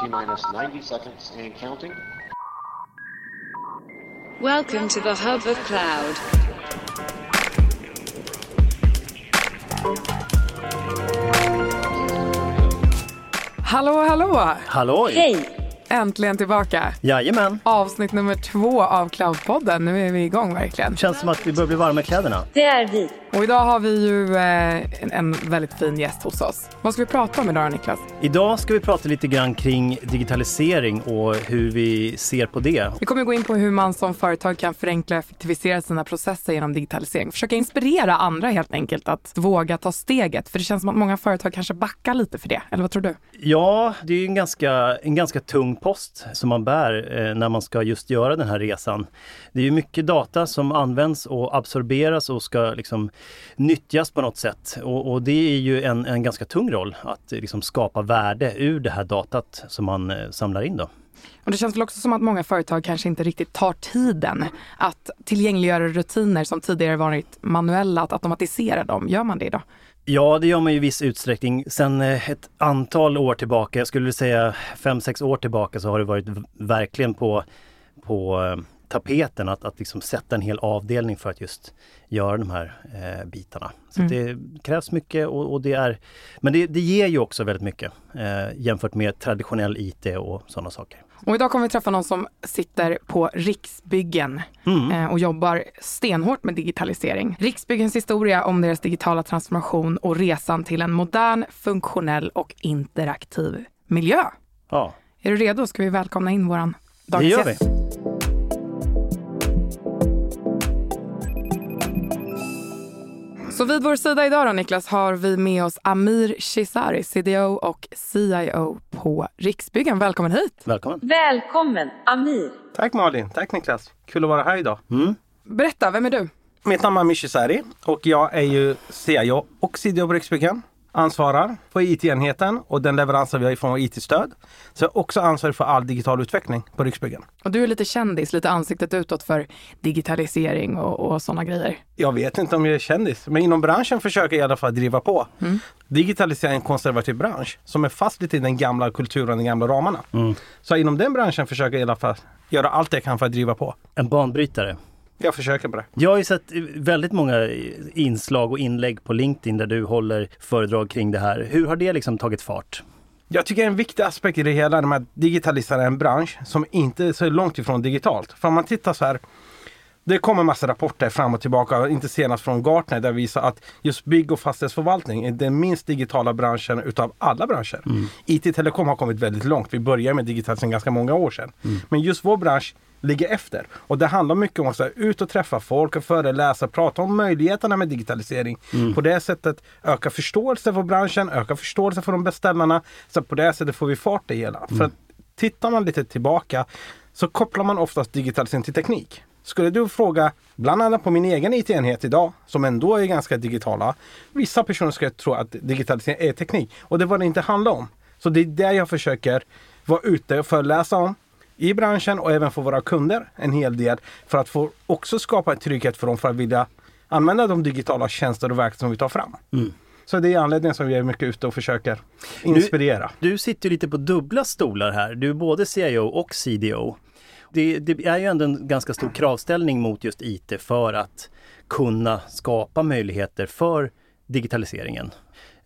T minus 90 seconds and counting. Welcome to the hub of cloud. Hallå, hallå! Halloj! Hej! Äntligen tillbaka. Jajamän! Avsnitt nummer två av Cloudpodden. Nu är vi igång verkligen. Känns som att vi börjar bli varma i kläderna. Det är vi. Och idag har vi ju eh, en, en väldigt fin gäst hos oss. Vad ska vi prata om idag Niklas? Idag ska vi prata lite grann kring digitalisering och hur vi ser på det. Vi kommer gå in på hur man som företag kan förenkla och effektivisera sina processer genom digitalisering. Försöka inspirera andra helt enkelt att våga ta steget. För det känns som att många företag kanske backar lite för det. Eller vad tror du? Ja, det är en ganska, en ganska tung post som man bär eh, när man ska just göra den här resan. Det är ju mycket data som används och absorberas och ska liksom nyttjas på något sätt. Och, och det är ju en, en ganska tung roll att liksom skapa värde ur det här datat som man eh, samlar in då. Och det känns väl också som att många företag kanske inte riktigt tar tiden att tillgängliggöra rutiner som tidigare varit manuella, att automatisera dem. Gör man det idag? Ja, det gör man ju i viss utsträckning. Sen eh, ett antal år tillbaka, jag skulle säga fem sex år tillbaka så har det varit verkligen på, på eh, tapeten att, att liksom sätta en hel avdelning för att just göra de här eh, bitarna. Så Mm. det krävs mycket och, och det är, men det, det ger ju också väldigt mycket eh, jämfört med traditionell IT och sådana saker. Och idag kommer vi träffa någon som sitter på Riksbyggen Mm. eh, och jobbar stenhårt med digitalisering. Riksbyggens historia om deras digitala transformation och resan till en modern, funktionell och interaktiv miljö. Ja, Är du redo? Ska vi välkomna in våran det dagens gör vi. Så vid vår sida idag då Niklas har vi med oss Amir Shizari, CDO och CIO på Riksbyggen. Välkommen hit! Välkommen! Välkommen, Amir. Tack Malin, tack Niklas. Kul att vara här idag. Berätta, vem är du? Mitt namn är Mishi Sari och jag är ju CIO och CDO på Riksbyggen. Ansvarar för IT-enheten och den leveransen vi har ifrån vår IT-stöd. Så jag är också ansvarig för all digital utveckling på Riksbyggen. Och du är lite kändis, lite ansiktet utåt för digitalisering och, och sådana grejer. Jag vet inte om jag är kändis, men inom branschen försöker jag i alla fall driva på. Digitalisering är en konservativ bransch som är fast lite i den gamla kulturen, de gamla ramarna. Så inom den branschen försöker jag i alla fall göra allt jag kan för att driva på. En banbrytare. Jag försöker på det. Jag har ju sett väldigt många inslag och inlägg på LinkedIn där du håller föredrag kring det här. Hur har det liksom tagit fart? Jag tycker en viktig aspekt i det hela är att digitalisera en bransch som inte är så långt ifrån digitalt. För om man tittar så här. Det kommer massa rapporter fram och tillbaka, inte senast från Gartner, där visar att just bygg och fastighetsförvaltning är den minst digitala branschen utav alla branscher. IT telekom har kommit väldigt långt. Vi började med digitalisering ganska många år sedan. Men just vår bransch ligger efter. Och det handlar mycket om att här, ut och träffa folk och föreläsa, prata om möjligheterna med digitalisering. På det sättet öka förståelse för branschen, öka förståelse för de beställarna. Så på det sättet får vi fart i hela. För att tittar man lite tillbaka så kopplar man oftast digitalisering till teknik. Skulle du fråga, bland annat på min egen IT-enhet idag, som ändå är ganska digitala. Vissa personer skulle tro att digitalisering är teknik och det var det inte handlar om. Så det är det jag försöker vara ute och föreläsa om i branschen och även för våra kunder en hel del för att få också skapa trygghet för dem för att vilja använda de digitala tjänster och verktyg som vi tar fram. Så det är anledningen som vi är mycket ute och försöker inspirera. Du sitter ju lite på dubbla stolar här. Du är både CIO och CDO. Det, det är ju ändå en ganska stor kravställning mot just IT för att kunna skapa möjligheter för digitaliseringen.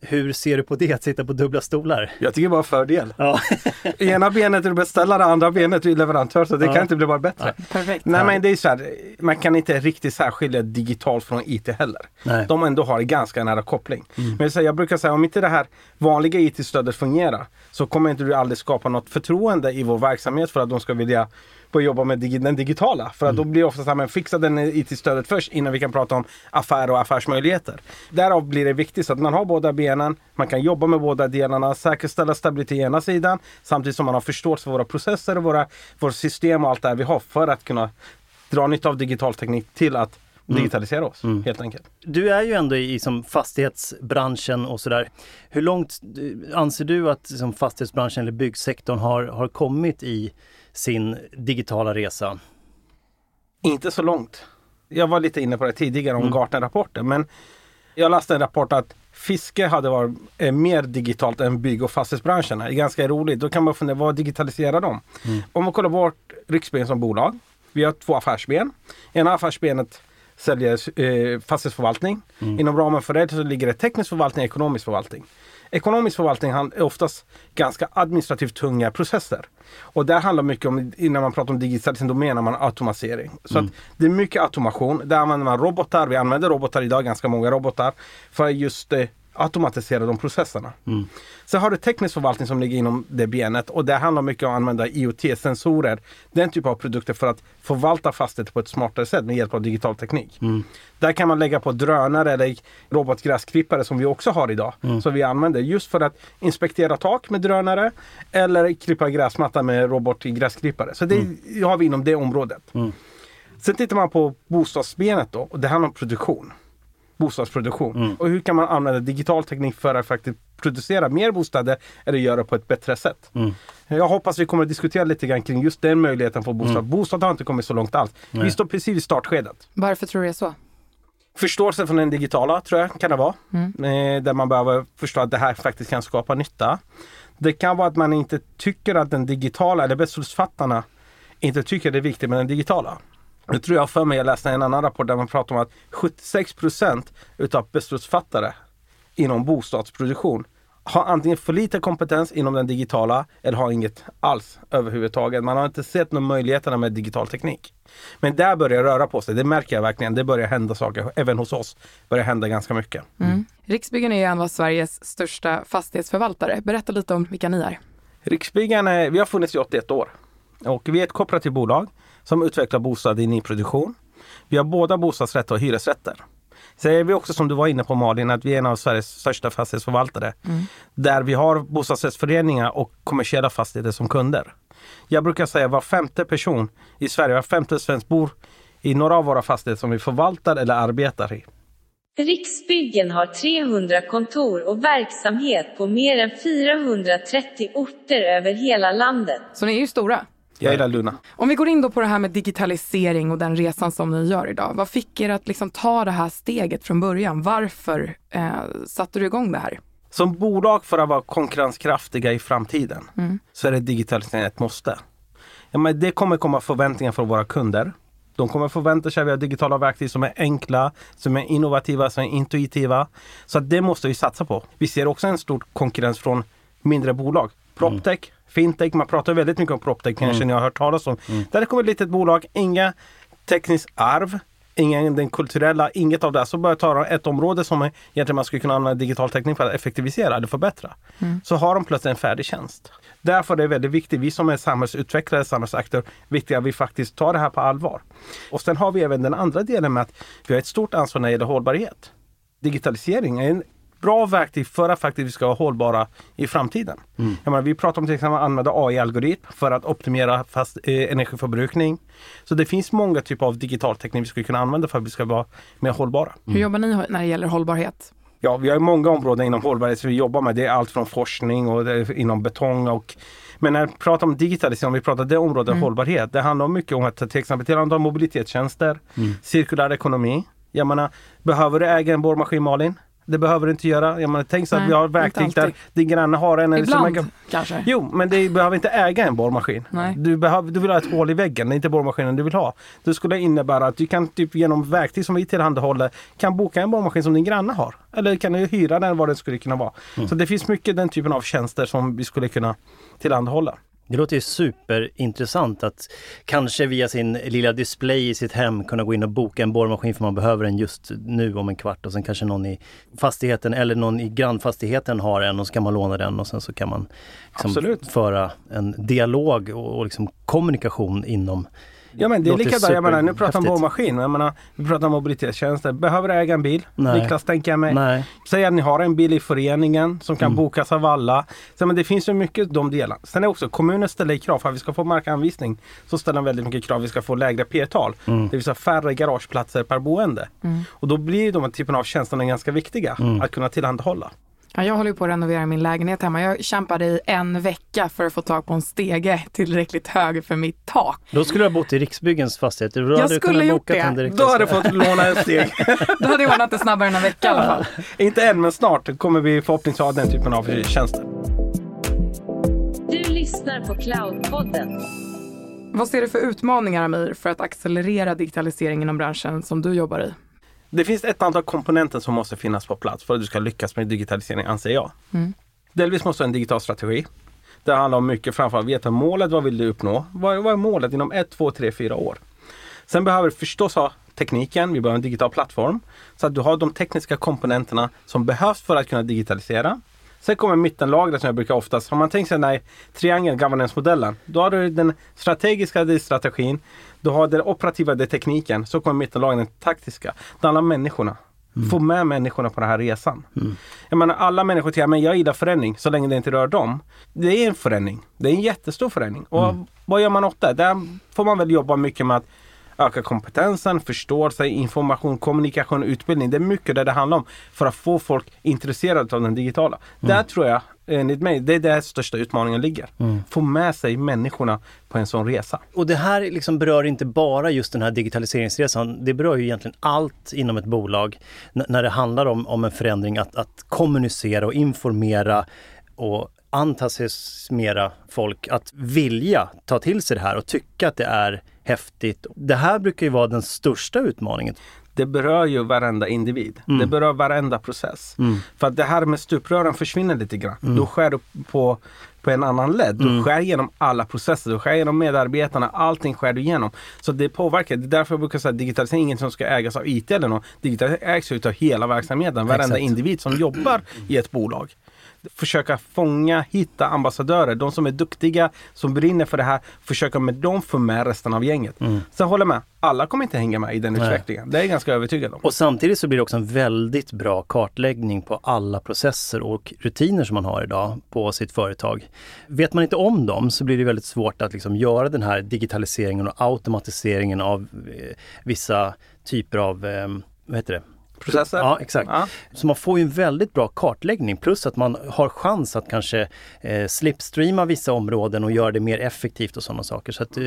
Hur ser du på det, att sitta på dubbla stolar? Jag tycker bara fördel. Ja, Ena benet är beställare, andra benet är leverantör så det Ja. kan inte bli bara bättre. Perfekt. Nej men det är så här, man kan inte riktigt särskilja digitalt från IT heller. Nej. De ändå har ganska nära koppling. Men jag, säger, jag brukar säga om inte det här vanliga IT-stödet fungerar så kommer inte du aldrig skapa något förtroende i vår verksamhet för att de ska vilja börja jobba med digi- den digitala. För att då blir det ofta så här, men fixa den IT-stödet först innan vi kan prata om affär och affärsmöjligheter. Därav blir det viktigt så att man har båda benen, man kan jobba med båda delarna, säkerställa stabilitet i ena sidan samtidigt som man har förståelse för våra processer och våra, våra system och allt det här vi har för att kunna dra nytta av digital teknik till att digitalisera oss helt enkelt. du är ju ändå i som fastighetsbranschen och sådär. Hur långt anser du att som fastighetsbranschen eller byggsektorn har, har kommit i sin digitala resa? Inte så långt. Jag var lite inne på det tidigare om Gartner-rapporten men jag läste en rapport att fiske hade varit eh, mer digitalt än bygg och fastighetsbranscherna. Det är ganska roligt. Då kan man fundera, vad digitaliserar de? Om man kollar vårt Riksben som bolag. Vi har två affärsben. Ena affärsbenet säljer eh, fastighetsförvaltning. Inom ramen för det så ligger det teknisk förvaltning och ekonomisk förvaltning. Ekonomisk förvaltning är oftast ganska administrativt tunga processer. Och där handlar mycket om, innan man pratar om digitalisering, då menar man automatisering. Så att det är mycket automation. Där använder man robotar. Vi använder robotar idag, ganska många robotar, för just eh, automatisera de processerna. Sen har du teknisk förvaltning som ligger inom det benet och det handlar mycket om att använda IoT-sensorer. Den typen av produkter för att förvalta fastigheter på ett smartare sätt med hjälp av digital teknik. Där kan man lägga på drönare eller robotgräsklippare som vi också har idag. Som vi använder just för att inspektera tak med drönare eller klippa gräsmatta med robotgräsklippare. Så det har vi inom det området. Sen tittar man på bostadsbenet då och det handlar om produktion. Bostadsproduktion. Och hur kan man använda digital teknik för att faktiskt producera mer bostäder eller göra på ett bättre sätt. Jag hoppas vi kommer att diskutera lite grann kring just den möjligheten för bostad. Bostad har inte kommit så långt alls. Vi står precis i startskedet. Varför tror du det är så? Förståelse från den digitala tror jag kan det vara. Eh, där man behöver förstå att det här faktiskt kan skapa nytta. Det kan vara att man inte tycker att den digitala, eller beslutsfattarna inte tycker det är viktigt med den digitala. Nu tror jag för mig, jag läste en annan rapport där man pratar om att 76 procent utav beslutsfattare inom bostadsproduktion har antingen för lite kompetens inom den digitala eller har inget alls överhuvudtaget. Man har inte sett några möjligheterna med digital teknik. Men där börjar det röra på sig. Det märker jag verkligen. Det börjar hända saker. Även hos oss börjar hända ganska mycket. Riksbyggen är en av Sveriges största fastighetsförvaltare. Berätta lite om vilka ni är. Riksbyggen, vi har funnits i 81 år. Och vi är ett kooperativt bolag som utvecklar bostäder i nyproduktion. Vi har båda bostadsrätter och hyresrätter. Så är vi också som du var inne på Malin, att vi är en av Sveriges största fastighetsförvaltare. Där vi har bostadsrättsföreningar och kommersiella fastigheter som kunder. Jag brukar säga var femte person i Sverige, var femte svensk bor i några av våra fastigheter som vi förvaltar eller arbetar i. Riksbyggen har 300 kontor och verksamhet på mer än 430 orter över hela landet. Så ni är ju stora. Jag gillar Luna. Om vi går in då på det här med digitalisering och den resan som ni gör idag. Vad fick er att liksom ta det här steget från början? Varför eh, satte du igång det här? Som bolag för att vara konkurrenskraftiga i framtiden så är det digitalisering ett måste. Ja, men det kommer komma förväntningar från våra kunder. De kommer förvänta sig att vi har digitala verktyg som är enkla, som är innovativa, som är intuitiva. Så det måste vi satsa på. Vi ser också en stor konkurrens från mindre bolag. Proptech, fintech, man pratar väldigt mycket om proptech kanske ni har hört talas om. Där det kommer ett litet bolag, inga tekniskt arv, ingen den kulturella, inget av det. Så börjar ta ett område som egentligen man skulle kunna använda digital teknik för att effektivisera eller förbättra. Så har de plötsligt en färdig tjänst. Därför är det väldigt viktigt, vi som är samhällsutvecklare, samhällsaktörer, viktigt att vi faktiskt tar det här på allvar. Och sen har vi även den andra delen med att vi har ett stort ansvar när det gäller hållbarhet. Digitalisering är en bra verktyg för att faktiskt vi ska vara hållbara i framtiden. Jag menar, vi pratar om till exempel att använda AI-algoritm för att optimera fast, eh, energiförbrukning. Så det finns många typer av digital teknik vi skulle kunna använda för att vi ska vara mer hållbara. Hur jobbar ni när det gäller hållbarhet? Ja, vi har ju många områden inom hållbarhet som vi jobbar med. Det är allt från forskning och inom betong och men när vi pratar om digitalisering, om vi pratar det området hållbarhet, det handlar mycket om att till exempel tillhandahålla mobilitetstjänster, cirkulär ekonomi. Jag menar, behöver du äga en borrmaskin Malin? Det behöver du inte göra. Jag menar, tänk så att Nej, vi har verktyg där din granne har en. Ibland man- kanske. Jo, men du behöver inte äga en borrmaskin. Nej. Du, behöver, du vill ha ett hål i väggen, det är inte borrmaskinen du vill ha. Det skulle innebära att du kan typ genom verktyg som vi tillhandahåller kan boka en borrmaskin som din granne har. Eller kan du hyra den vad det skulle kunna vara. Så det finns mycket den typen av tjänster som vi skulle kunna tillhandahålla. Det låter ju superintressant att kanske via sin lilla display i sitt hem kunna gå in och boka en borrmaskin för man behöver den just nu om en kvart och sen kanske någon i fastigheten eller någon i grannfastigheten har en och så kan man låna den och sen så kan man liksom föra en dialog och, och liksom kommunikation inom Ja men det är likadant, jag menar nu pratar om borrmaskin, jag menar, vi pratar om mobilitetstjänster. Behöver du äga en bil? Nej. Niklas tänker jag mig. Nej. Säg att ni har en bil i föreningen som kan bokas av alla. Så, men det finns ju mycket de delarna. Sen är också kommunen ställer krav för att vi ska få markanvisning. Så ställer de väldigt mycket krav. Vi ska få lägre P-tal. Det vill säga färre garageplatser per boende. Och då blir de här typen av tjänsterna ganska viktiga att kunna tillhandahålla. Ja, jag håller på att renovera min lägenhet hemma. Jag kämpade i en vecka för att få tag på en stege tillräckligt hög för mitt tak. Då skulle du ha bott i Riksbyggens fastighet. Då hade du skulle kunnat gjort det. en direkt- Då har du fått låna en steg. Då hade jag ordnat det snabbare än en vecka i alla fall. Inte än, men snart kommer vi förhoppningsvis ha den typen av tjänster. Du lyssnar på Cloudpodden. Vad ser du för utmaningar, Amir, för att accelerera digitaliseringen inom branschen som du jobbar i? Det finns ett antal komponenter som måste finnas på plats för att du ska lyckas med digitalisering, anser jag. Mm. Delvis måste du ha en digital strategi. Det handlar om mycket framförallt veta målet, vad vill du uppnå? Vad, vad är målet inom ett, två, tre, fyra år? Sen behöver du förstås ha tekniken, vi behöver en digital plattform. Så att du har de tekniska komponenterna som behövs för att kunna digitalisera. Sen kommer mittenlagret som jag brukar oftast, har man tänkt sig den här triangeln, governance-modellen, då har du den strategiska, det är strategin. Du har den operativa, det är tekniken. Så kommer mittenlagret, den taktiska. Det handlar om människorna. Få med människorna på den här resan. Jag menar alla människor säger men jag gillar förändring så länge det inte rör dem. Det är en förändring. Det är en jättestor förändring. Och vad gör man åt det? Där får man väl jobba mycket med att öka kompetensen, förståelse, information, kommunikation, utbildning. Det är mycket det det handlar om för att få folk intresserade av den digitala. Där tror jag, enligt mig, det är där största utmaningen ligger. Få med sig människorna på en sån resa. Och det här liksom berör inte bara just den här digitaliseringsresan. Det berör ju egentligen allt inom ett bolag n- när det handlar om, om en förändring, att, att kommunicera och informera och entusiasmera folk att vilja ta till sig det här och tycka att det är häftigt. Det här brukar ju vara den största utmaningen. det berör ju varenda individ. Det berör varenda process. För att det här med stuprören försvinner lite grann. Du skär på, på en annan led. Du skär igenom alla processer. Du skär igenom medarbetarna. Allting skär du igenom. Så det påverkar. Det är därför jag brukar säga att digitalisering är inget som ska ägas av IT eller något. Digitalisering ägs utav hela verksamheten. Varenda Exakt. individ som jobbar i ett bolag försöka fånga, hitta ambassadörer. De som är duktiga, som brinner för det här. Försöka med dem få med resten av gänget. Sen håller jag med. Alla kommer inte hänga med i den Nej. utvecklingen. Det är jag ganska övertygad om. Och samtidigt så blir det också en väldigt bra kartläggning på alla processer och rutiner som man har idag på sitt företag. Vet man inte om dem så blir det väldigt svårt att liksom göra den här digitaliseringen och automatiseringen av eh, vissa typer av, eh, vad heter det? Processer? Ja, exakt. Ja. Så man får ju en väldigt bra kartläggning plus att man har chans att kanske eh, slipstreama vissa områden och göra det mer effektivt och sådana saker. Så att, eh,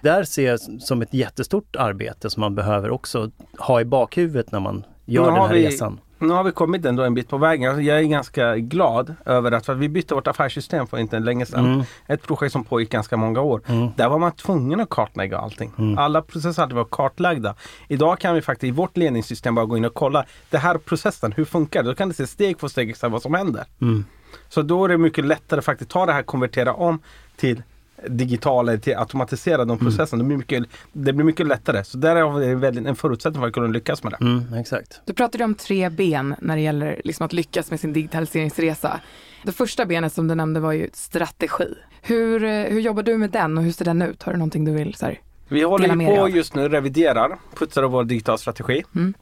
där ser jag som ett jättestort arbete som man behöver också ha i bakhuvudet när man gör den här vi- resan. Nu har vi kommit ändå en bit på vägen. Alltså, Jag är ganska glad över att för att vi bytte vårt affärssystem för inte länge sedan. Mm. Ett projekt som pågick ganska många år. Där var man tvungen att kartlägga allting. Mm. Alla processer hade varit kartlagda. Idag kan vi faktiskt i vårt ledningssystem bara gå in och kolla. Det här processen, hur funkar det? Då kan du se steg för steg exakt vad som händer. Mm. Så då är det mycket lättare faktiskt ta det här konvertera om till digital eller till automatiserad Mm. de processen. Det, blir mycket, det blir mycket lättare. Så där är det väldigt en förutsättning för att kunna lyckas med det. Mm, exakt. Du pratade om tre ben när det gäller liksom att lyckas med sin digitaliseringsresa. Det första benet som du nämnde var ju strategi. Hur, eh, hur jobbar du med den och hur ser den ut? Har du någonting du vill så här? Vi håller på av. just nu, reviderar, putsar vår digital strategi. Mm.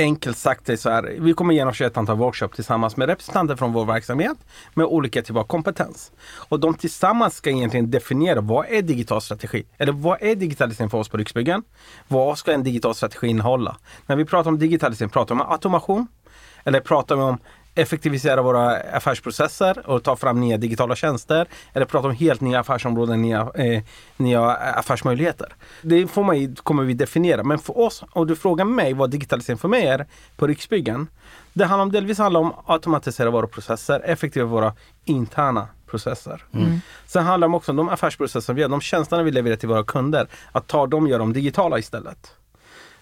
Enkelt sagt det så här, vi kommer genomföra ett antal workshops tillsammans med representanter från vår verksamhet med olika typer av kompetens. Och de tillsammans ska egentligen definiera vad är digital strategi? Eller vad är digitalisering för oss på Riksbyggen? Vad ska en digital strategi innehålla? När vi pratar om digitalisering, pratar vi om automation? Eller pratar vi om effektivisera våra affärsprocesser och ta fram nya digitala tjänster. Eller prata om helt nya affärsområden, nya, eh, nya affärsmöjligheter. Det får man, kommer vi definiera. Men för oss, om du frågar mig vad digitalisering för mig är på Riksbyggen. Det handlar om, delvis handlar om att automatisera våra processer, effektivisera våra interna processer. Sen handlar det också om de affärsprocesser vi har, de tjänsterna vi levererar till våra kunder. Att ta dem och göra dem digitala istället.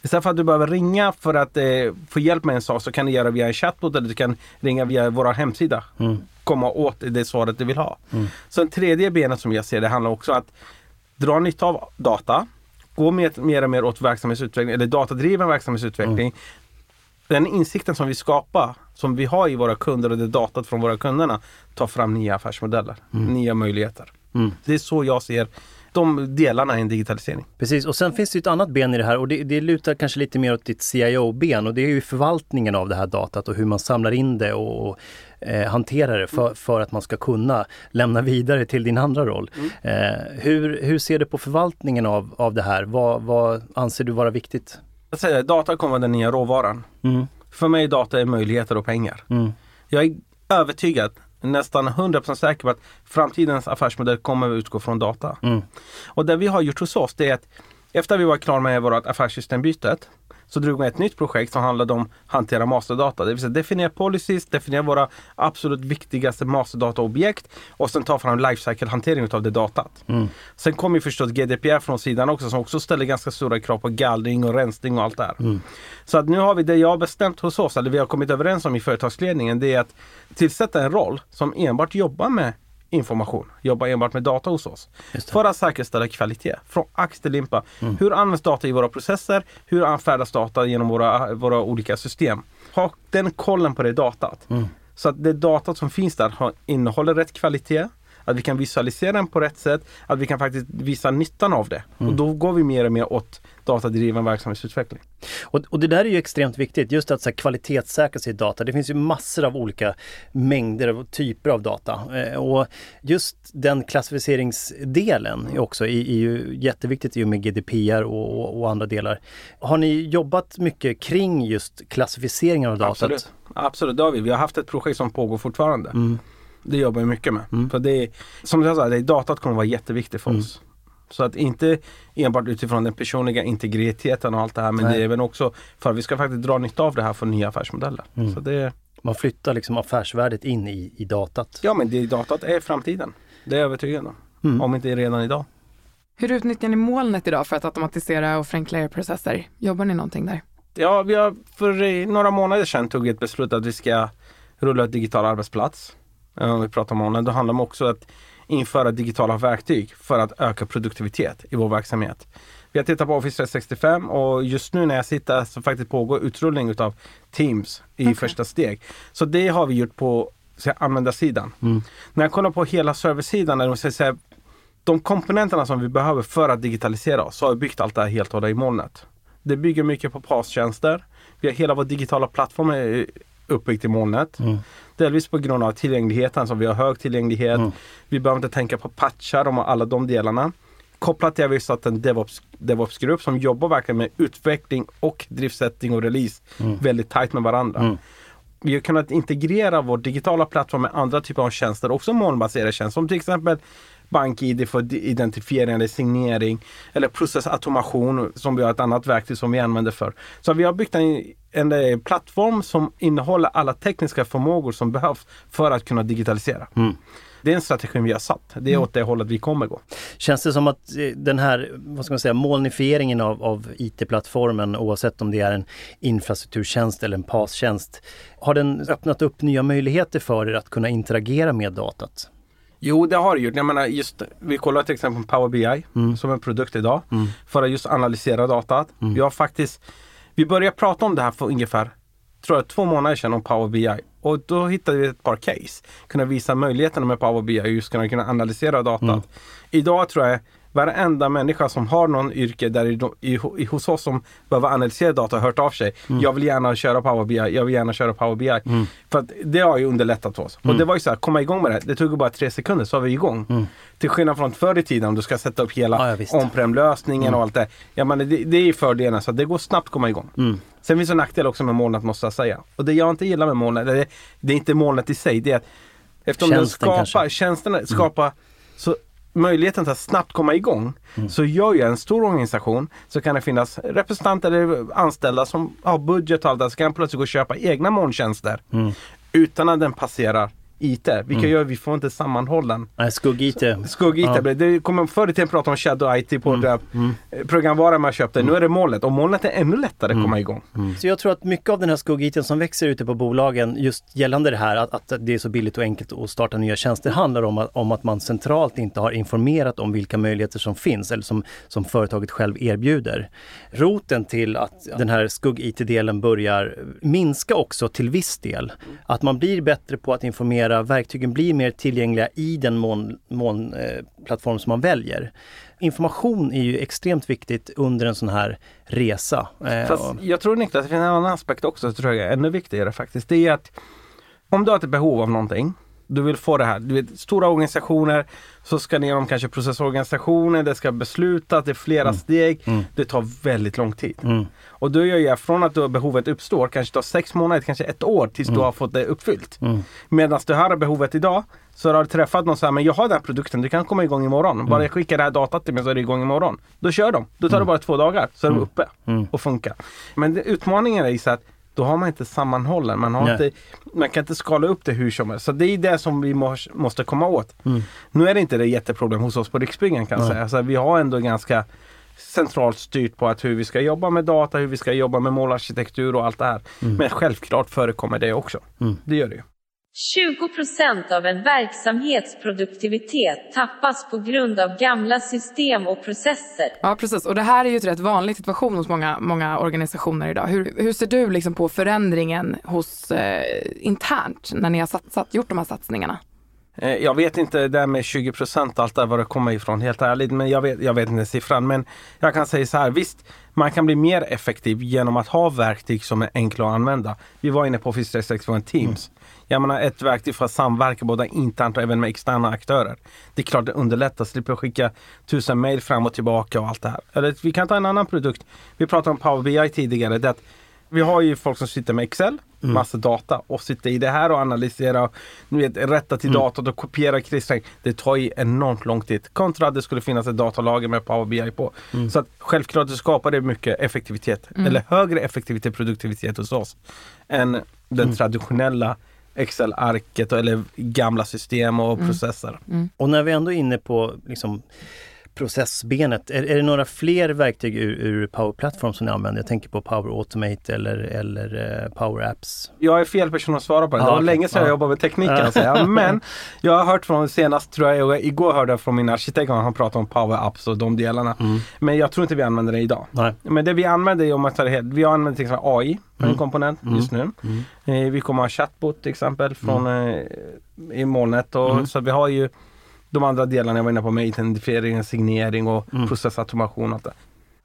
Istället för att du behöver ringa för att eh, få hjälp med en sak så kan du göra via en chatbot eller du kan ringa via vår hemsida. Komma åt det svaret du vill ha. Så en tredje benet som jag ser det handlar också om att dra nytta av data. Gå mer, mer och mer åt verksamhetsutveckling eller datadriven verksamhetsutveckling. Den insikten som vi skapar, som vi har i våra kunder och det datat från våra kunderna, tar fram nya affärsmodeller, nya möjligheter. Mm. Det är så jag ser de delarna i en digitalisering. Precis, och sen finns det ett annat ben i det här och det, det lutar kanske lite mer åt ditt CIO-ben och det är ju förvaltningen av det här datat och hur man samlar in det och, och eh, hanterar det för, för att man ska kunna lämna vidare till din andra roll. Eh, hur, hur ser du på förvaltningen av, av det här? Vad, vad anser du vara viktigt? Jag säger, data kommer vara den nya råvaran. Mm, För mig data är möjligheter och pengar. mm, Jag är övertygad, nästan 100% säker på att framtidens affärsmodell kommer att utgå från data. Mm. Och det vi har gjort hos oss det är att efter vi var klara med vårt affärssystembytet så drog vi ett nytt projekt som handlade om att hantera masterdata. Det vill säga definiera policies, definiera våra absolut viktigaste masterdataobjekt och sen ta fram lifecycle-hantering av det datat. Mm. Sen kommer ju förstås GDPR från sidan också som också ställer ganska stora krav på gallring och rensning och allt det här. Mm. Så att nu har vi det jag har bestämt hos oss, eller vi har kommit överens om i företagsledningen, det är att tillsätta en roll som enbart jobbar med information, jobbar enbart med data hos oss. För att säkerställa kvalitet från ax till limpa. Hur används data i våra processer? Hur anfärdas data genom våra, våra olika system? Ha den kollen på det datat. Så att det datat som finns där har, innehåller rätt kvalitet. Att vi kan visualisera den på rätt sätt. Att vi kan faktiskt visa nyttan av det. Och då går vi mer och mer åt datadriven verksamhetsutveckling. Och, och det där är ju extremt viktigt, just att så här, kvalitetssäkra sitt data. Det finns ju massor av olika mängder och typer av data. Eh, och just den klassificeringsdelen är också är, är ju jätteviktigt i och med GDPR och, och, och andra delar. Har ni jobbat mycket kring just klassificeringen av datat? Absolut. Absolut, det har vi. Vi har haft ett projekt som pågår fortfarande. Mm. Det jobbar vi mycket med. För det är, som jag sa, det är, datat kommer vara jätteviktigt för Mm. oss. Så att inte enbart utifrån den personliga integriteten och allt det här men Nej. det är även också för att vi ska faktiskt dra nytta av det här för nya affärsmodeller. Mm. Så det, Man flyttar liksom affärsvärdet in i, i datat. ja men det, datat är framtiden. Det är jag övertygad om. Mm. Om inte redan idag. Hur utnyttjar ni molnet idag för att automatisera och förenkla era processer? Jobbar ni någonting där? Ja, vi har för eh, några månader sedan tog ett beslut att vi ska rulla ett digital arbetsplats. Eh, Om vi pratar om molnen. Då handlar det också om att införa digitala verktyg för att öka produktivitet i vår verksamhet. Vi har tittat på Office 365 och just nu när jag sitter så faktiskt pågår utrullning utav Teams i Okej. första steg. Så det har vi gjort på så här, användarsidan. När jag kollar på hela serversidan, där de säger så här, de komponenterna som vi behöver för att digitalisera oss, så har vi byggt allt det här helt och hållet i molnet. Det bygger mycket på PAS-tjänster. Vi har hela vår digitala plattform uppbyggt i molnet. Delvis på grund av tillgängligheten, så vi har hög tillgänglighet. Vi behöver inte tänka på patchar och alla de delarna. Kopplat till att vi satt en DevOps, DevOps-grupp som jobbar verkligen med utveckling och driftsättning och release väldigt tajt med varandra. Vi har kunnat integrera vår digitala plattform med andra typer av tjänster, också molnbaserade tjänster som till exempel BankID för identifiering eller signering eller processautomation som vi har ett annat verktyg som vi använder för. Så vi har byggt en, en plattform som innehåller alla tekniska förmågor som behövs för att kunna digitalisera. Det är en strategi vi har satt. Det är åt det hållet vi kommer gå. Känns det som att eh, den här, vad ska man säga, molnifieringen av, av IT-plattformen oavsett om det är en infrastrukturtjänst eller en PAS-tjänst, har den öppnat upp nya möjligheter för er att kunna interagera med datat? Jo, det har det gjort. Jag menar, just, vi kollar till exempel på Power BI som en produkt idag för att just analysera datat. Vi har faktiskt, vi började prata om det här för ungefär tror jag, två månader sedan om Power BI. Och då hittade vi ett par case. Kunna visa möjligheterna med Power BI just kunna, kunna analysera datat. Idag tror jag varenda människa som har någon yrke där i, i, i, hos oss som behöver analysera data har hört av sig. Jag vill gärna köra Power BI, jag vill gärna köra Power BI. För att det har ju underlättat oss. Och det var ju så här, komma igång med det. Det tog ju bara tre sekunder så var vi igång. Till skillnad från förr i tiden om du ska sätta upp hela Ja, on-prem-lösningen och allt det. Ja, men det, det är fördelen, så det går snabbt att komma igång. Sen finns det en nackdel också med molnet måste jag säga. Och det jag inte gillar med molnet, det, det är inte molnet i sig, det är att eftersom den Tjänsten skapar, kanske. tjänsterna skapar så möjligheten att snabbt komma igång. Så gör ju en stor organisation så kan det finnas representanter eller anställda som har budget och allt det så kan plötsligt gå och köpa egna molntjänster. Utan att den passerar IT. Vilket gör att vi får inte sammanhållen Nej, skugg-IT. Skugg-IT. Ja. Det kommer förr i tiden prata om shadow IT på det eh, programvaran man köpte. Nu är det molnet och molnet är ännu lättare att komma igång. Så jag tror att mycket av den här skugg som växer ute på bolagen just gällande det här att, att det är så billigt och enkelt att starta nya tjänster handlar om att, om att man centralt inte har informerat om vilka möjligheter som finns eller som, som företaget själv erbjuder. Roten till att den här skugg-IT-delen börjar minska också till viss del. Att man blir bättre på att informera, verktygen blir mer tillgängliga i den moln, moln, eh, som man väljer. Information är ju extremt viktigt under en sån här resa. Eh, Fast jag tror Niklas, det finns en annan aspekt också, tror jag är ännu viktigare faktiskt. Det är att om du har ett behov av någonting Du vill få det här. Du vet, stora organisationer så ska ner om kanske processorganisationer, det ska beslutas, det är flera steg. Det tar väldigt lång tid. Mm. Och då gör jag från att behovet uppstår, kanske tar sex månader, kanske ett år tills du har fått det uppfyllt. Mm. Medan du har behovet idag så har du träffat någon som säger men jag har den här produkten, du kan komma igång imorgon. Bara jag skickar det här datat till mig så är det igång imorgon. Då kör de. Då tar det bara två dagar så är de uppe och funkar. Men det, utmaningen är så att då har man inte sammanhållen. Man, har inte, man kan inte skala upp det hur som helst. Så det är det som vi mås- måste komma åt. Nu är det inte det jätteproblem hos oss på Riksbyggen kan jag säga. Så vi har ändå ganska centralt styrt på att hur vi ska jobba med data, hur vi ska jobba med målarkitektur och allt det här. Men självklart förekommer det också. Det gör det ju. 20 procent av en verksamhets produktivitet tappas på grund av gamla system och processer. Ja, precis. Och det här är ju en rätt vanlig situation hos många, många organisationer idag. Hur, hur ser du liksom på förändringen hos eh, internt när ni har satsat, gjort de här satsningarna? Eh, Jag vet inte det där med 20 procent allt där var det kommer ifrån helt ärligt. Men jag vet, jag vet inte siffran. Men jag kan säga så här. Visst, man kan bli mer effektiv genom att ha verktyg som är enkla att använda. Vi var inne på Office 365 Teams. Jag menar ett verktyg för att samverka både internt och även med externa aktörer. Det är klart det underlättar. Slipper skicka tusen mejl fram och tillbaka och allt det här. Eller vi kan ta en annan produkt. Vi pratade om Power BI tidigare. Det vi har ju folk som sitter med Excel, massa data och sitter i det här och analyserar, du vet, rätta till datorn och kopiera klistra. Det tar ju enormt lång tid. Kontra att det skulle finnas ett datalager med Power BI på. Så att självklart det skapar det mycket effektivitet, eller högre effektivitet produktivitet hos oss än den traditionella Excel-arket eller gamla system och processer. Och när vi ändå är inne på liksom, processbenet, är, är det några fler verktyg ur, ur Power Platform som ni använder? Jag tänker på Power Automate eller, eller eh, Power Apps. Jag är fel person att svara på det. Det var okej. länge sedan jag Ja. jobbade med teknik kan jag säga. Men jag har hört från senast, tror jag, igår hörde jag från min arkitekt han pratade om Power Apps och de delarna. Men jag tror inte vi använder det idag. Nej. Men det vi använder om man tar det helt, vi använder till exempel AI, en komponent just nu. Eh, vi kommer ha chatbot till exempel från eh, i molnet. Och, Så att vi har ju de andra delarna jag var inne på med identifiering, signering och processautomation. Och allt det.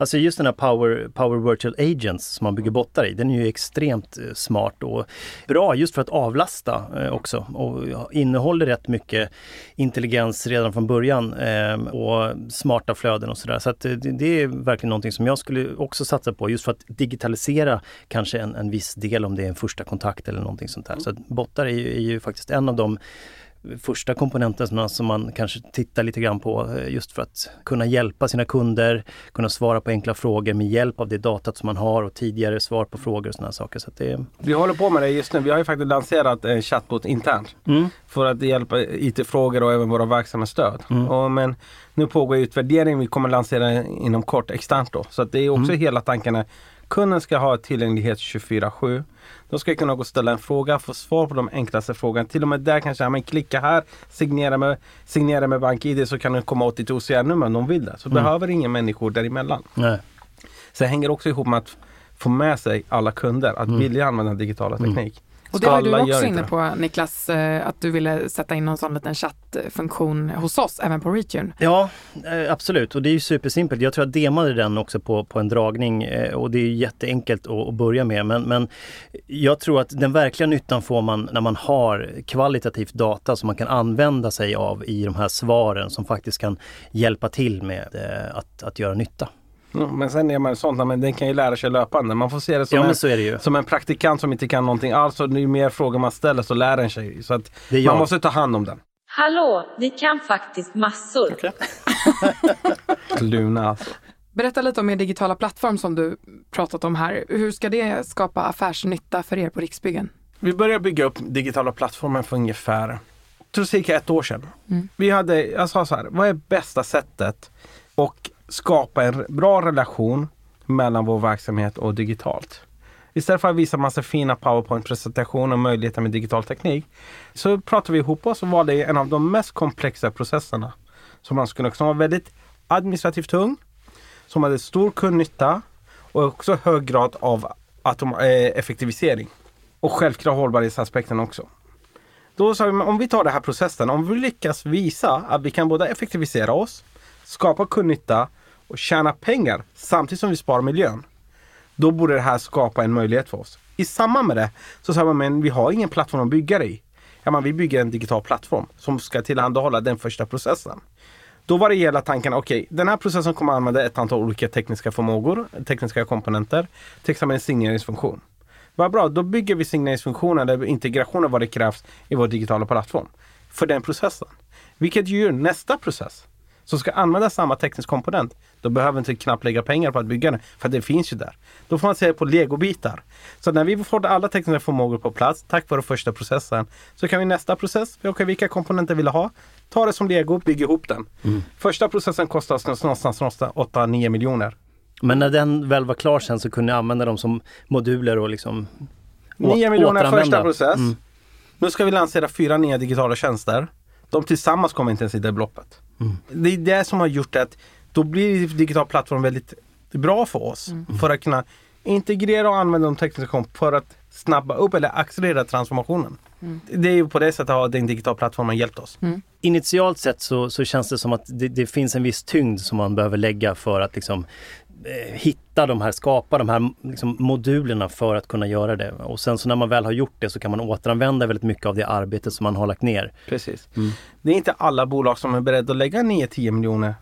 Alltså just den här Power, Power Virtual Agents som man bygger bottar i, den är ju extremt eh, smart och bra just för att avlasta eh, också och innehåller rätt mycket intelligens redan från början eh, och smarta flöden och sådär. Så att det, är verkligen någonting som jag skulle också satsa på just för att digitalisera kanske en, en viss del om det är en första kontakt eller någonting sånt där. Så att bottar är ju, är ju faktiskt en av de första komponenterna som man kanske tittar lite grann på eh, just för att kunna hjälpa sina kunder, kunna svara på enkla frågor med hjälp av det datat som man har och tidigare svar på frågor och sådana saker. Så att det, Vi håller på med det just nu. Vi har ju faktiskt lanserat en chatbot internt. För att hjälpa IT-frågor och även våra verksamhetsstöd. Och, men nu pågår utvärdering. Vi kommer lansera inom kort externt då. Så att det är också hela tanken är kunden ska ha tillgänglighet 24-7. De ska kunna gå och ställa en fråga, få svar på de enklaste frågorna. Till och med där kanske, ja, men klicka här, signera med, signera med BankID så kan du komma åt ditt OCR-nummer om de vill det. Så behöver ingen människor däremellan. nej. Så det hänger också ihop med att få med sig alla kunder att vilja använda digitala teknik. Och det var du också inne det. på Niklas, eh, att du ville sätta in någon sån liten chattfunktion hos oss, även på Retune. Ja, eh, absolut. Och det är ju supersimpelt. Jag tror jag demade den också på, på en dragning eh, och det är ju jätteenkelt att, att börja med. Men, men jag tror att den verkliga nyttan får man när man har kvalitativt data som man kan använda sig av i de här svaren som faktiskt kan hjälpa till med att, att göra nytta. Mm, Men sen är man sånt, men den kan ju lära sig löpande. Man får se det som, Ja, en, men så är det ju. som en praktikant som inte kan någonting alls. Och ju mer frågor man ställer så lär den sig. Så att man måste ta hand om den. Hallå, vi kan faktiskt massor. Luna alltså. Berätta lite om er digitala plattform som du pratat om här. Hur ska det skapa affärsnytta för er på Riksbyggen? Vi började bygga upp digitala plattformen för ungefär, tror cirka ett år sedan. Vi hade, jag sa så här, vad är bästa sättet att skapa en bra relation mellan vår verksamhet och digitalt? Istället för att visa massa fina powerpoint-presentationer och möjligheter med digital teknik så pratade vi ihop oss och valde en av de mest komplexa processerna som man skulle som var väldigt administrativt tung, som hade stor kundnytta och också hög grad av eh, effektivisering. Och självklart hållbarhetsaspekten också. Då sa vi, om vi tar den här processen, om vi lyckas visa att vi kan både effektivisera oss, skapa kundnytta och tjäna pengar samtidigt som vi sparar miljön. Då borde det här skapa en möjlighet för oss. I samband med det så sa man, men vi har ingen plattform att bygga det i. ja, men vi bygger en digital plattform som ska tillhandahålla den första processen. Då var det hela tanken, okej, den här processen kommer använda ett antal olika tekniska förmågor, tekniska komponenter, till exempel en signeringsfunktion. Vad bra, då bygger vi signeringsfunktionen eller integrationen vad det krävs i vår digitala plattform för den processen. Vilket gör nästa process som ska använda samma teknisk komponent. Då behöver inte knappt lägga pengar på att bygga den, för det finns ju där. Då får man se på legobitar. Så när vi får alla tekniska förmågor på plats, tack vare första processen, så kan vi nästa process, okay, vilka komponenter vill ha? Ta det som lego, bygg ihop den. Mm. Första processen kostar någonstans 8-9 miljoner. Men när den väl var klar sen så kunde ni använda dem som moduler och liksom 9 miljoner första process. Mm. Nu ska vi lansera fyra nya digitala tjänster. De tillsammans kommer inte ens i det beloppet. Mm. Det är det som har gjort att då blir digital plattform väldigt bra för oss. Mm. För att kunna integrera och använda de tekniska komp för att snabba upp eller accelerera transformationen. Mm. Det är ju på det sättet har den digitala plattformen hjälpt oss. Initialt sett så, så känns det som att det, det finns en viss tyngd som man behöver lägga för att liksom eh, hitta de här, skapa de här liksom, modulerna för att kunna göra det. Och sen så när man väl har gjort det så kan man återanvända väldigt mycket av det arbete som man har lagt ner. Precis. Mm. Det är inte alla bolag som är beredda att lägga 9-10 miljoner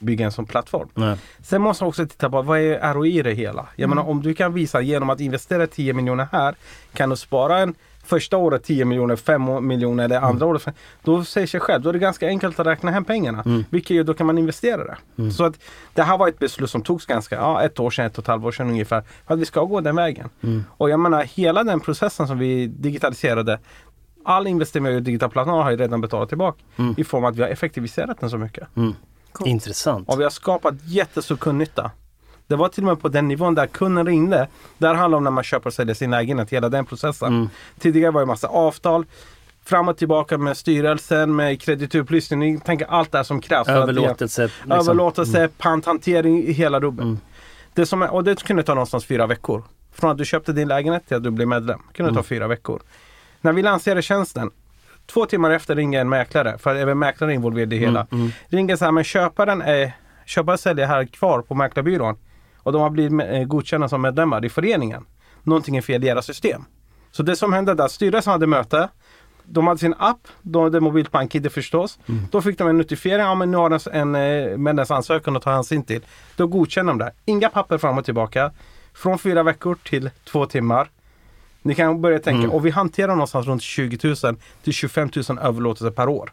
bygga en sån plattform. Nej. Sen måste man också titta på vad är ROI i det hela? Jag menar om du kan visa genom att investera 10 miljoner här kan du spara en första året 10 miljoner, 5 miljoner eller andra året. Då säger sig själv, då är det ganska enkelt att räkna hem pengarna. Vilket gör då kan man investera det. Så att det här var ett beslut som togs ganska, ja ett år sedan, ett och ett halvt år sedan ungefär. För att vi ska gå den vägen. Och jag menar hela den processen som vi digitaliserade All investering i digital plattform har ju redan betalat tillbaka i form av att vi har effektiviserat den så mycket. Intressant. Och vi har skapat jättestor kundnytta. Det var till och med på den nivån där kunden ringde. Där handlar det om när man köper och säljer sin lägenhet, hela den processen. Tidigare var det massa avtal. Fram och tillbaka med styrelsen, med kreditupplysning. Ni tänker allt det här som krävs. för att- Överlåtelse. Liksom. Överlåtelse, panthantering, i hela rubben. Det som är, och det kunde ta någonstans fyra veckor. Från att du köpte din lägenhet till att du blev medlem. Det kunde ta fyra veckor. När vi lanserade tjänsten, två timmar efter ringer en mäklare, för även mäklaren är involverad i det hela. Ringer så här, men köparen är, köpare säljer här kvar på mäklarbyrån. Och de har blivit eh, godkända som medlemmar i föreningen. Någonting är fel i deras system. Så det som hände där, styrelsen hade möte. De hade sin app, de hade mobilt bank-id förstås. Då fick de en notifiering, ja men nu har de en eh, medlemsansökan att ta hänsyn till. Då godkände de det. Inga papper fram och tillbaka. Från fyra veckor till två timmar. Ni kan börja tänka, och vi hanterar någonstans runt 20 000 till 25 000 överlåtelser per år.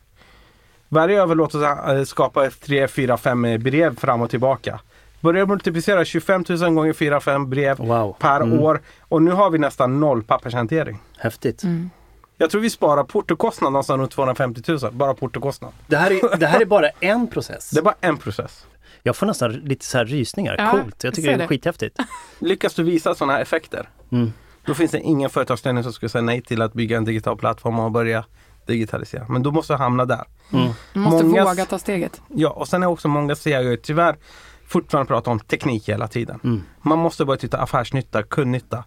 Varje överlåtelse eh, skapar 3, 4, 5 brev fram och tillbaka. Börjar multiplicera 25 000 gånger 4, 5 brev Wow. per Mm. år. Och nu har vi nästan noll pappershantering. Häftigt. Jag tror vi sparar portokostnad någonstans runt 250 000. Bara portokostnad. Det, här är, det här är bara en process. Det är bara en process. Jag får nästan lite så här rysningar. Ja, Coolt. Jag jag tycker det är det. skithäftigt. Lyckas du visa sådana här effekter, Mm. då finns det ingen företagsledning som skulle säga nej till att bygga en digital plattform och börja digitalisera. Men då måste du hamna där. Man måste Många- våga ta steget. Ja, och sen är också många säger tyvärr fortfarande pratar om teknik hela tiden. Man måste börja titta affärsnytta, kundnytta.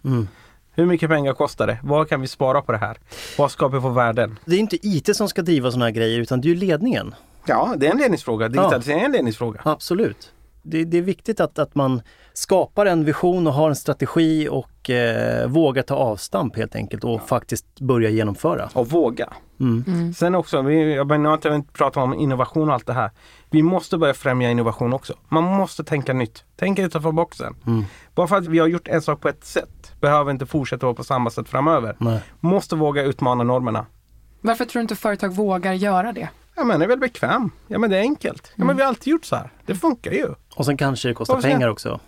Hur mycket pengar kostar det? Vad kan vi spara på det här? Vad skapar vi för värden? Det är inte IT som ska driva sådana här grejer utan det är ju ledningen. Ja, det är en ledningsfråga. Digitalisering är en ledningsfråga. Absolut. Det, det är viktigt att, att man skapar en vision och har en strategi och eh, vågar ta avstamp helt enkelt och faktiskt börja genomföra. Och våga. Mm. Sen också, vi, jag menar inte att prata om innovation och allt det här. Vi måste börja främja innovation också. Man måste tänka nytt. Tänka utanför boxen. Mm. Bara för att vi har gjort en sak på ett sätt behöver inte fortsätta vara på samma sätt framöver. Nej. Måste våga utmana normerna. Varför tror du inte företag vågar göra det? Ja men det är väl bekväm. Ja men det är enkelt. Ja men vi har alltid gjort så här. Det funkar ju. Och sen kanske det kostar ska- pengar också.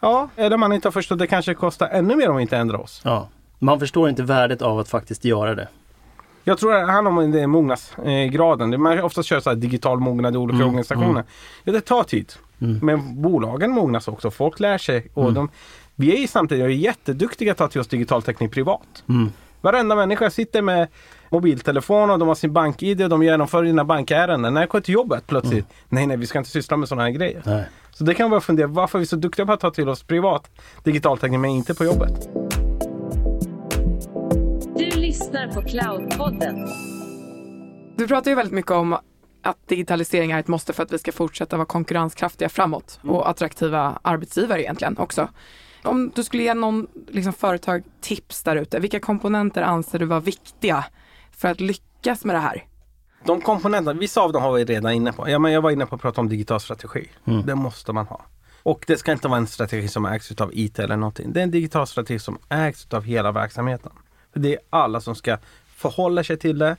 Ja, eller man inte har förstått det kanske kostar ännu mer om vi inte ändrar oss. Ja. Man förstår inte värdet av att faktiskt göra det. Jag tror det handlar om det mognadsgraden. Man ofta kör så digital mognad i olika organisationer. Ja, det tar tid. Men bolagen mognas också. Folk lär sig. Och de, vi är ju samtidigt jätteduktiga att ta till oss digital teknik privat. Mm. Varenda människa sitter med mobiltelefon och de har sin bank-id och de genomför dina bankärenden. När jag går till jobbet plötsligt. Nej, nej, vi ska inte syssla med sådana här grejer. Nej. Så det kan man bara fundera, varför är vi så duktiga på att ta till oss privat digital teknik men inte på jobbet? Du lyssnar på Cloudpodden. Du pratar ju väldigt mycket om att digitalisering är ett måste för att vi ska fortsätta vara konkurrenskraftiga framåt och attraktiva arbetsgivare egentligen också. Om du skulle ge någon liksom, företag tips där ute, vilka komponenter anser du vara viktiga för att lyckas med det här? De komponenterna, vissa av dem har vi redan inne på. Ja, men jag var inne på att prata om digital strategi. Det måste man ha. Och det ska inte vara en strategi som ägs av IT eller någonting. Det är en digital strategi som ägs av hela verksamheten. Det är alla som ska förhålla sig till det,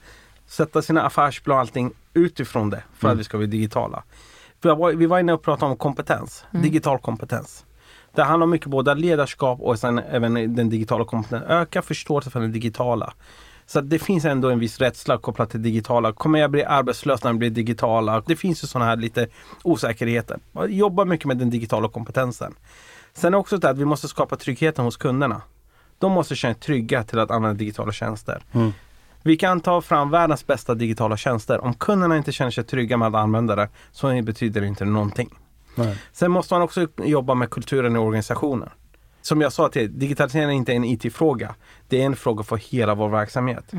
sätta sina affärsplan och allting utifrån det för att vi ska bli digitala. För Vi var inne och pratade om kompetens, digital kompetens. Det handlar mycket både om ledarskap och sen även den digitala kompetensen. Öka förståelse för det digitala. Så det finns ändå en viss rädsla kopplat till digitala. Kommer jag bli arbetslös när jag blir digitala? Det finns ju sådana här lite osäkerheter. Jobba mycket med den digitala kompetensen. Sen är också det att vi måste skapa tryggheten hos kunderna. De måste känna sig trygga till att använda digitala tjänster. Vi kan ta fram världens bästa digitala tjänster. Om kunderna inte känner sig trygga med att använda det så betyder det inte någonting. Nej. Sen måste man också jobba med kulturen i organisationen. Som jag sa till digitalisering är inte en IT-fråga. Det är en fråga för hela vår verksamhet.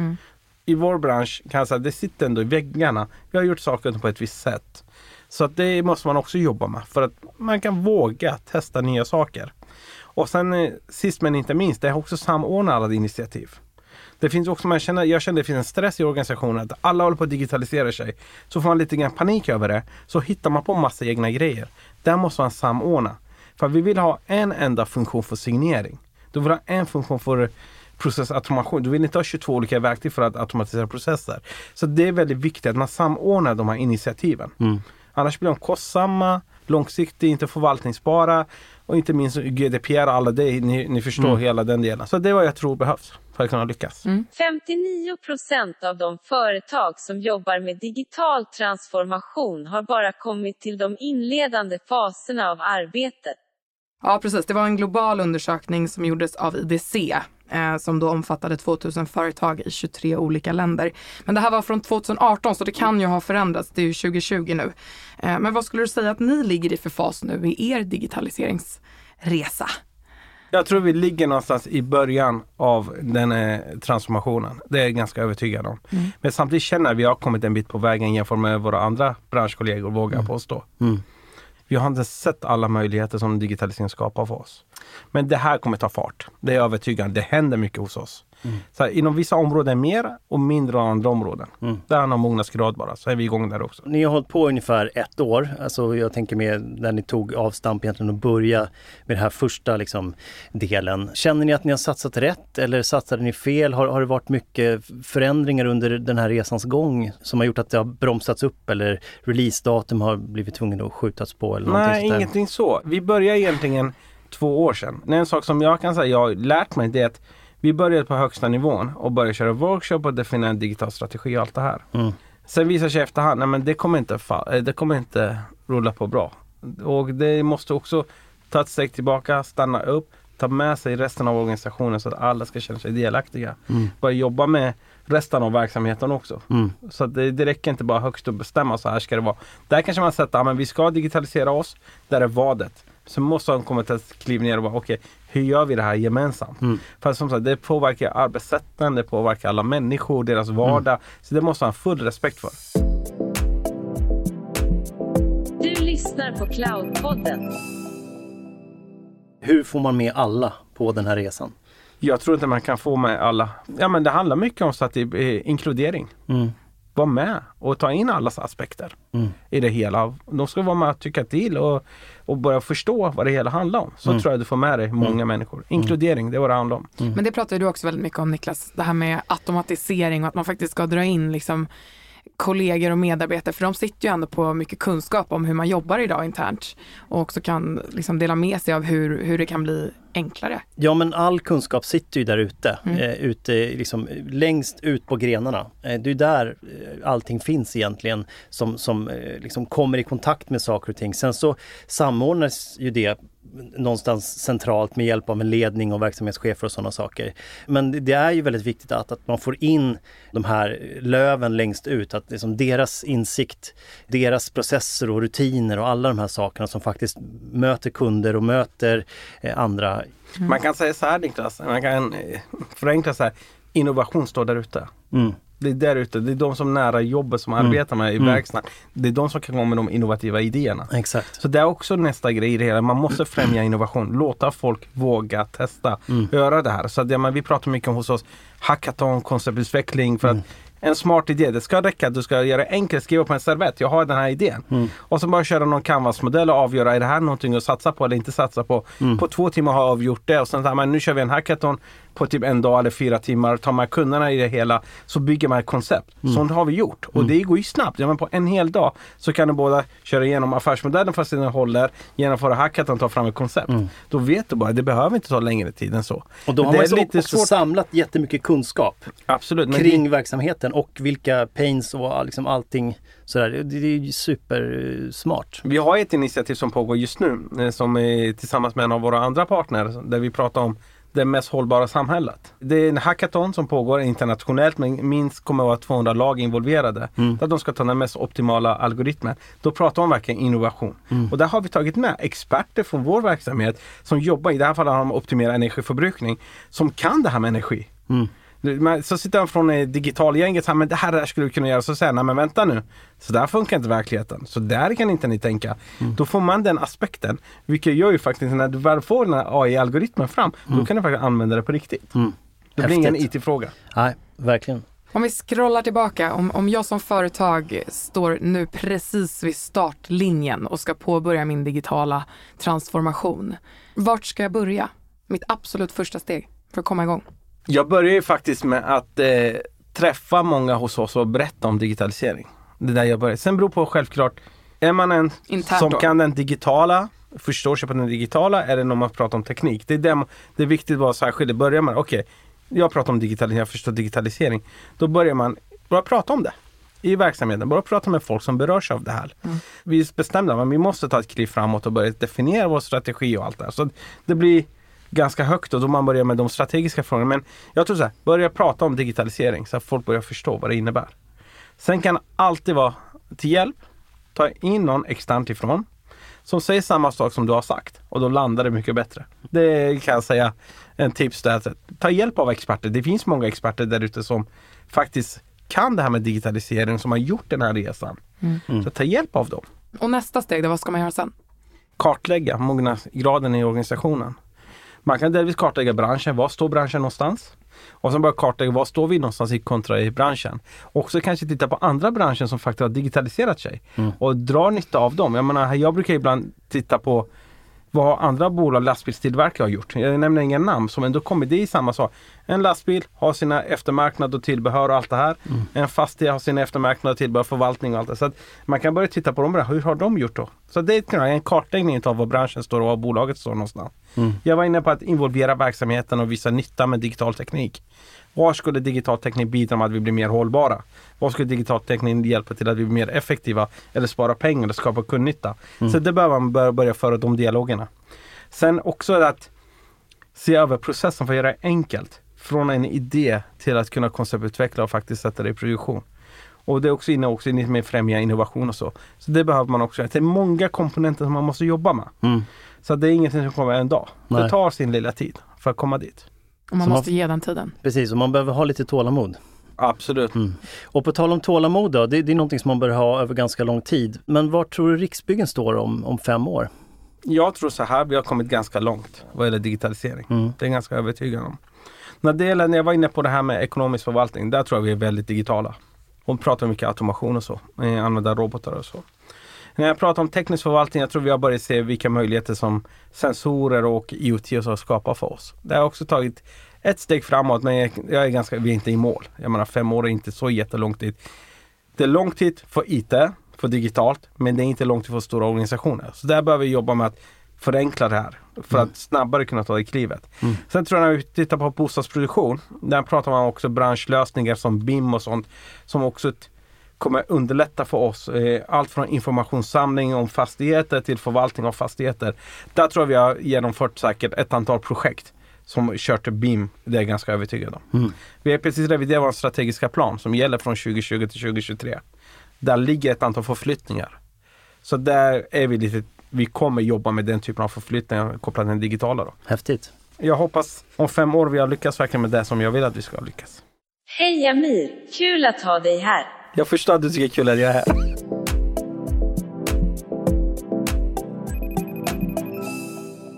I vår bransch kan jag säga det sitter ändå i väggarna. Vi har gjort saker på ett visst sätt. Så att det måste man också jobba med för att man kan våga testa nya saker. Och sen eh, sist men inte minst, det är också samordna alla initiativ. Det finns också, man känner, jag känner det finns en stress i organisationen att alla håller på att digitalisera sig. Så får man lite grann panik över det. Så hittar man på massa egna grejer. Där måste man samordna. För vi vill ha en enda funktion för signering. Du vill ha en funktion för processautomation. Du vill inte ha 22 olika verktyg för att automatisera processer. Så det är väldigt viktigt att man samordnar de här initiativen. Annars blir de kostsamma, långsiktiga, inte förvaltningsbara och inte minst GDPR och alla det. Ni, ni förstår hela den delen. Så det är vad jag tror behövs för att kunna lyckas. 59 procent av de företag som jobbar med digital transformation har bara kommit till de inledande faserna av arbetet. Ja, precis. Det var en global undersökning som gjordes av IDC som då omfattade 2000 företag i 23 olika länder. Men det här var från 2018 så det kan ju ha förändrats. Det är ju 2020 nu. Eh, men vad skulle du säga att ni ligger i för fas nu i er digitaliseringsresa? Jag tror vi ligger någonstans i början av den eh, transformationen. Det är jag ganska övertygad om. Men samtidigt känner jag att vi har kommit en bit på vägen jämfört med våra andra branschkollegor, vågar jag påstå. Vi har inte sett alla möjligheter som digitaliseringen skapar för oss. Men det här kommer ta fart. Det är jag övertygad. Det händer mycket hos oss. Så här, inom vissa områden mer och mindre än andra områden. Det handlar om mognadsgrad bara, så är vi igång där också. Ni har hållit på ungefär ett år. Alltså jag tänker med när ni tog avstamp egentligen och börja med den här första liksom, delen. Känner ni att ni har satsat rätt eller satsade ni fel? Har, har det varit mycket förändringar under den här resans gång som har gjort att det har bromsats upp eller releasedatum har blivit tvungen att skjutas på? Eller Nej, ingenting så. Vi började egentligen två år sedan. En sak som jag kan säga jag har lärt mig det är att vi började på högsta nivån och började köra workshop och definiera en digital strategi och allt det här. Mm. Sen visar sig efterhand, nej men det kommer inte, eh, det kommer inte rulla på bra. Och det måste också ta ett steg tillbaka, stanna upp, ta med sig resten av organisationen så att alla ska känna sig delaktiga. Börja jobba med resten av verksamheten också. Mm. Så det, det räcker inte bara högst att bestämma så här ska det vara. Där kanske man sätter, ja, men vi ska digitalisera oss, där är vadet. Så måste man komma till ett kliv ner och bara, okej, hur gör vi det här gemensamt? För som sagt, det påverkar arbetssätten, det påverkar alla människor, deras vardag. Så det måste man ha full respekt för. Du lyssnar på Cloudpodden. Hur får man med alla på den här resan? Jag tror inte man kan få med alla. Ja men det handlar mycket om så att det är inkludering. Mm. Var med och ta in allas aspekter Mm. i det hela. De ska vara med och tycka till och, och börja förstå vad det hela handlar om. Så tror jag du får med dig många människor. Inkludering, det är vad det handlar om. Men det pratar du också väldigt mycket om Niklas, det här med automatisering och att man faktiskt ska dra in liksom kollegor och medarbetare, för de sitter ju ändå på mycket kunskap om hur man jobbar idag internt och också kan liksom dela med sig av hur, hur det kan bli enklare. Ja men all kunskap sitter ju där ute, eh, ute liksom, längst ut på grenarna. Eh, det är där eh, allting finns egentligen som, som eh, liksom kommer i kontakt med saker och ting. Sen så samordnas ju det någonstans centralt med hjälp av en ledning och verksamhetschefer och sådana saker. Men det- är ju väldigt viktigt att, att man får in de här löven längst ut, att liksom deras insikt, deras processer och rutiner och alla de här sakerna som faktiskt möter kunder och möter eh, andra. Man kan säga så här Niklas, man kan eh, förenkla så här. Innovation står där ute. Mm. Det är där ute, det är de som nära jobbet som arbetar med i verkstaden. Det är de som kan komma med de innovativa idéerna. Exakt. Så det är också nästa grej i det hela. Man måste främja innovation. Låta folk våga testa. Göra det här. Så att, ja, men vi pratar mycket om hos oss hackathon, konceptutveckling. För att en smart idé. Det ska räcka att du ska göra det enkelt, skriva på en servett. Jag har den här idén. Och så bara köra någon canvas-modell och avgöra, är det här någonting att satsa på eller inte satsa på? På två timmar har jag avgjort det och sen men nu kör vi en hackathon på typ en dag eller fyra timmar. Tar man kunderna i det hela så bygger man ett koncept. Sånt har vi gjort. Och det går ju snabbt. Ja, men på en hel dag så kan du båda köra igenom affärsmodellen fast den håller, genomföra hackathon, ta fram ett koncept. Då vet du bara, det behöver inte ta längre tid än så. Och då har det man är ju lite också svårt. samlat jättemycket kunskap Absolut. kring det- verksamheten och vilka pains och liksom allting sådär. Det, det är ju supersmart. Vi har ett initiativ som pågår just nu eh, som är tillsammans med en av våra andra partner där vi pratar om det mest hållbara samhället. Det är en hackathon som pågår internationellt men minst kommer att vara 200 lag involverade. Där de ska ta den mest optimala algoritmen. Då pratar man verkligen innovation. Och där har vi tagit med experter från vår verksamhet som jobbar, i det här fallet har de optimerat energiförbrukning, som kan det här med energi. Man- Så sitter han från eh, digitalgänget så här, men det här, det här skulle vi kunna göra. Så säger han, men vänta nu. Så där funkar inte verkligheten. Så där kan inte ni tänka. Då får man den aspekten. Vilket gör ju faktiskt när du väl får den här AI-algoritmen fram, då kan du faktiskt använda det på riktigt. Det blir ingen IT-fråga. Nej, verkligen. Om vi scrollar tillbaka, om, om jag som företag står nu precis vid startlinjen och ska påbörja min digitala transformation. Vart ska jag börja? Mitt absolut första steg för att komma igång. Jag börjar ju faktiskt med att eh, träffa många hos oss och berätta om digitalisering. Det är där jag börjar. Sen beror på självklart, är man en Internt som då. kan den digitala, förstår sig på den digitala, eller när man pratar om teknik. Det är, det, det är viktigt att vara särskild. Börjar man, okej, jag pratar om digitalisering, jag förstår digitalisering. Då börjar man bara prata om det i verksamheten. Bara prata med folk som berörs av det här. Vi är bestämda, men vi måste ta ett kliv framåt och börja definiera vår strategi och allt det här. Så det blir ganska högt och då man börjar med de strategiska frågorna. Men jag tror så här, börja prata om digitalisering så att folk börjar förstå vad det innebär. Sen kan alltid vara till hjälp, ta in någon externt ifrån som säger samma sak som du har sagt och då landar det mycket bättre. Det kan jag säga en tips där. Ta hjälp av experter. Det finns många experter där ute som faktiskt kan det här med digitalisering, som har gjort den här resan. Så ta hjälp av dem. Och nästa steg, då, vad ska man göra sen? Kartlägga mognadsgraden i organisationen. Man kan delvis kartlägga branschen. Var står branschen någonstans? Och sen börja kartlägga var står vi någonstans i kontra i branschen. Och så kanske titta på andra branscher som faktiskt har digitaliserat sig. Och dra nytta av dem. Jag menar, jag brukar ibland titta på vad andra bolag, lastbilstillverkare har gjort. Jag nämner inga namn, som ändå kommer det i samma sak. En lastbil har sina eftermarknad och tillbehör och allt det här. En fastighet har sina eftermarknad och tillbehör, förvaltning och allt det. Så man kan börja titta på dem. Hur har de gjort då? Så det är en kartläggning av var branschen står och var bolaget står någonstans. Jag var inne på att involvera verksamheten och visa nytta med digital teknik. Var skulle digital teknik bidra med att vi blir mer hållbara? Var skulle digital teknik hjälpa till att vi blir mer effektiva eller spara pengar eller skapa kundnytta? Så det behöver man börja, föra de dialogerna. Sen också att se över processen för att göra det enkelt. Från en idé till att kunna konceptutveckla och faktiskt sätta det i produktion. Och det är också inne också inne med främja innovation och så. Så det behöver man också. Det är många komponenter som man måste jobba med. Mm. Så det är ingenting som kommer en dag. Det Nej. tar sin lilla tid för att komma dit. Och man Så man- måste ge den tiden. Precis, och man behöver ha lite tålamod. Absolut. Och på tal om tålamod då, det, det är någonting som man bör ha över ganska lång tid. Men var tror du Riksbyggen står om, om fem år? Jag tror så här, vi har kommit ganska långt vad gäller digitalisering. Mm. Det är jag ganska övertygad om. När, det gäller, när jag var inne på det här med ekonomisk förvaltning, där tror jag vi är väldigt digitala. Hon pratar mycket automation och så, eh, använda robotar och så. När jag pratar om teknisk förvaltning, jag tror vi har börjat se vilka möjligheter som sensorer och IoT och så skapar för oss. Det har också tagit ett steg framåt, men jag, är ganska, vi är inte i mål. Jag menar fem år är inte så jättelång tid. Det är lång tid för IT, för digitalt, men det är inte lång tid för stora organisationer. Så där behöver vi jobba med att förenkla det här för att snabbare kunna ta det klivet. Sen tror jag när vi tittar på bostadsproduktion, där pratar man också branschlösningar som BIM och sånt som också t- kommer underlätta för oss. Eh, Allt från informationssamling om fastigheter till förvaltning av fastigheter. Där tror jag vi har genomfört säkert ett antal projekt som kört BIM. Det är jag ganska övertygad om. Vi har precis reviderat vår strategiska plan som gäller från 2020 till 2023. Där ligger ett antal förflyttningar. Så där är vi lite, vi kommer jobba med den typen av förflyttningar kopplat till den digitala. Då. Häftigt. Jag hoppas om fem år vi har lyckats verkligen med det som jag vill att vi ska lyckas. Hej Amir, kul att ha dig här. Jag förstår att du tycker det är kul att jag är här.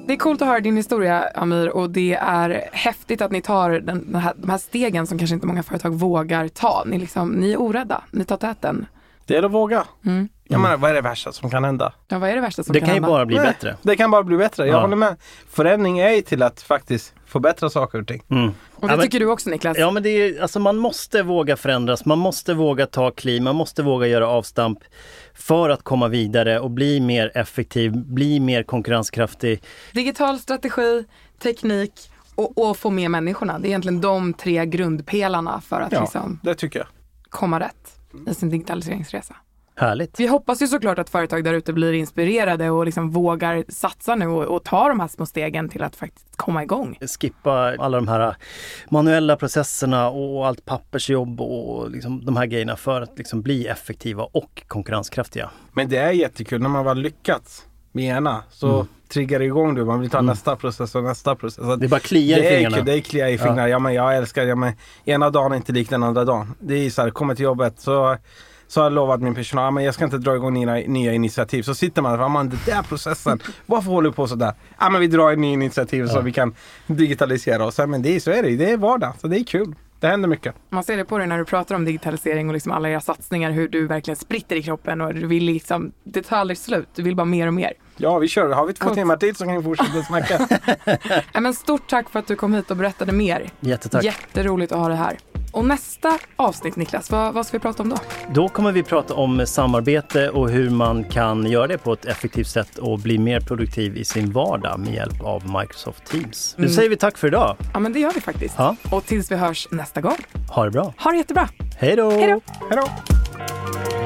Det är coolt att höra din historia Amir och det är häftigt att ni tar den, den här, de här stegen som kanske inte många företag vågar ta. Ni, liksom, ni är orädda, ni tar täten. Det är att våga. Mm. Jag menar, vad är det värsta som kan hända? Ja, vad är det värsta som Det kan kan ju hända? bara bli Nej, bättre. Det kan bara bli bättre. Jag Ja. håller med. Förändring är ju till att faktiskt förbättra saker och ting. Mm. Och Ja, det men- tycker du också Niklas? Ja men det är, alltså man måste våga förändras, man måste våga ta kliv, man måste våga göra avstamp för att komma vidare och bli mer effektiv, bli mer konkurrenskraftig. Digital strategi, teknik och, och få med människorna. Det är egentligen de tre grundpelarna för att Ja, liksom det tycker jag. komma rätt i sin digitaliseringsresa. Härligt! Vi hoppas ju såklart att företag där ute blir inspirerade och liksom vågar satsa nu och, och ta de här små stegen till att faktiskt komma igång. Skippa alla de här manuella processerna och allt pappersjobb och liksom de här grejerna för att liksom bli effektiva och konkurrenskraftiga. Men det är jättekul när man väl lyckats med ena så Mm. triggar det igång du. Man vill ta nästa process och nästa process. Så Det bara kliar i det är fingrarna. kul, det är klia i fingrarna. Ja. men jag älskar ja, men ena dagen är inte lik den andra dagen. Det är så här, kommer till jobbet så så har jag lovat min personal, ja, men jag ska inte dra igång nya, nya initiativ. Så sitter man och ja, men den där processen, varför håller du på sådär? Ja men vi drar en ny initiativ så vi kan digitalisera oss. Ja, men det är, så är det det är vardag, så det är kul. Det händer mycket. Man ser det på dig när du pratar om digitalisering och liksom alla era satsningar, hur du verkligen spritter i kroppen och du vill liksom, det tar aldrig slut, du vill bara mer och mer. Ja vi kör, har vi två Coolt. timmar till så kan vi fortsätta snacka. Ja, men stort tack för att du kom hit och berättade mer. Jättetack! Jätteroligt att ha det här. Och nästa avsnitt Niklas, vad, vad ska vi prata om då? Då kommer vi prata om samarbete och hur man kan göra det på ett effektivt sätt och bli mer produktiv i sin vardag med hjälp av Microsoft Teams. Nu Mm. säger vi tack för idag. Ja men det gör vi faktiskt. Ja. Och tills vi hörs nästa gång. Ha det bra. Ha det jättebra. Hej då! Hej då! Hej då!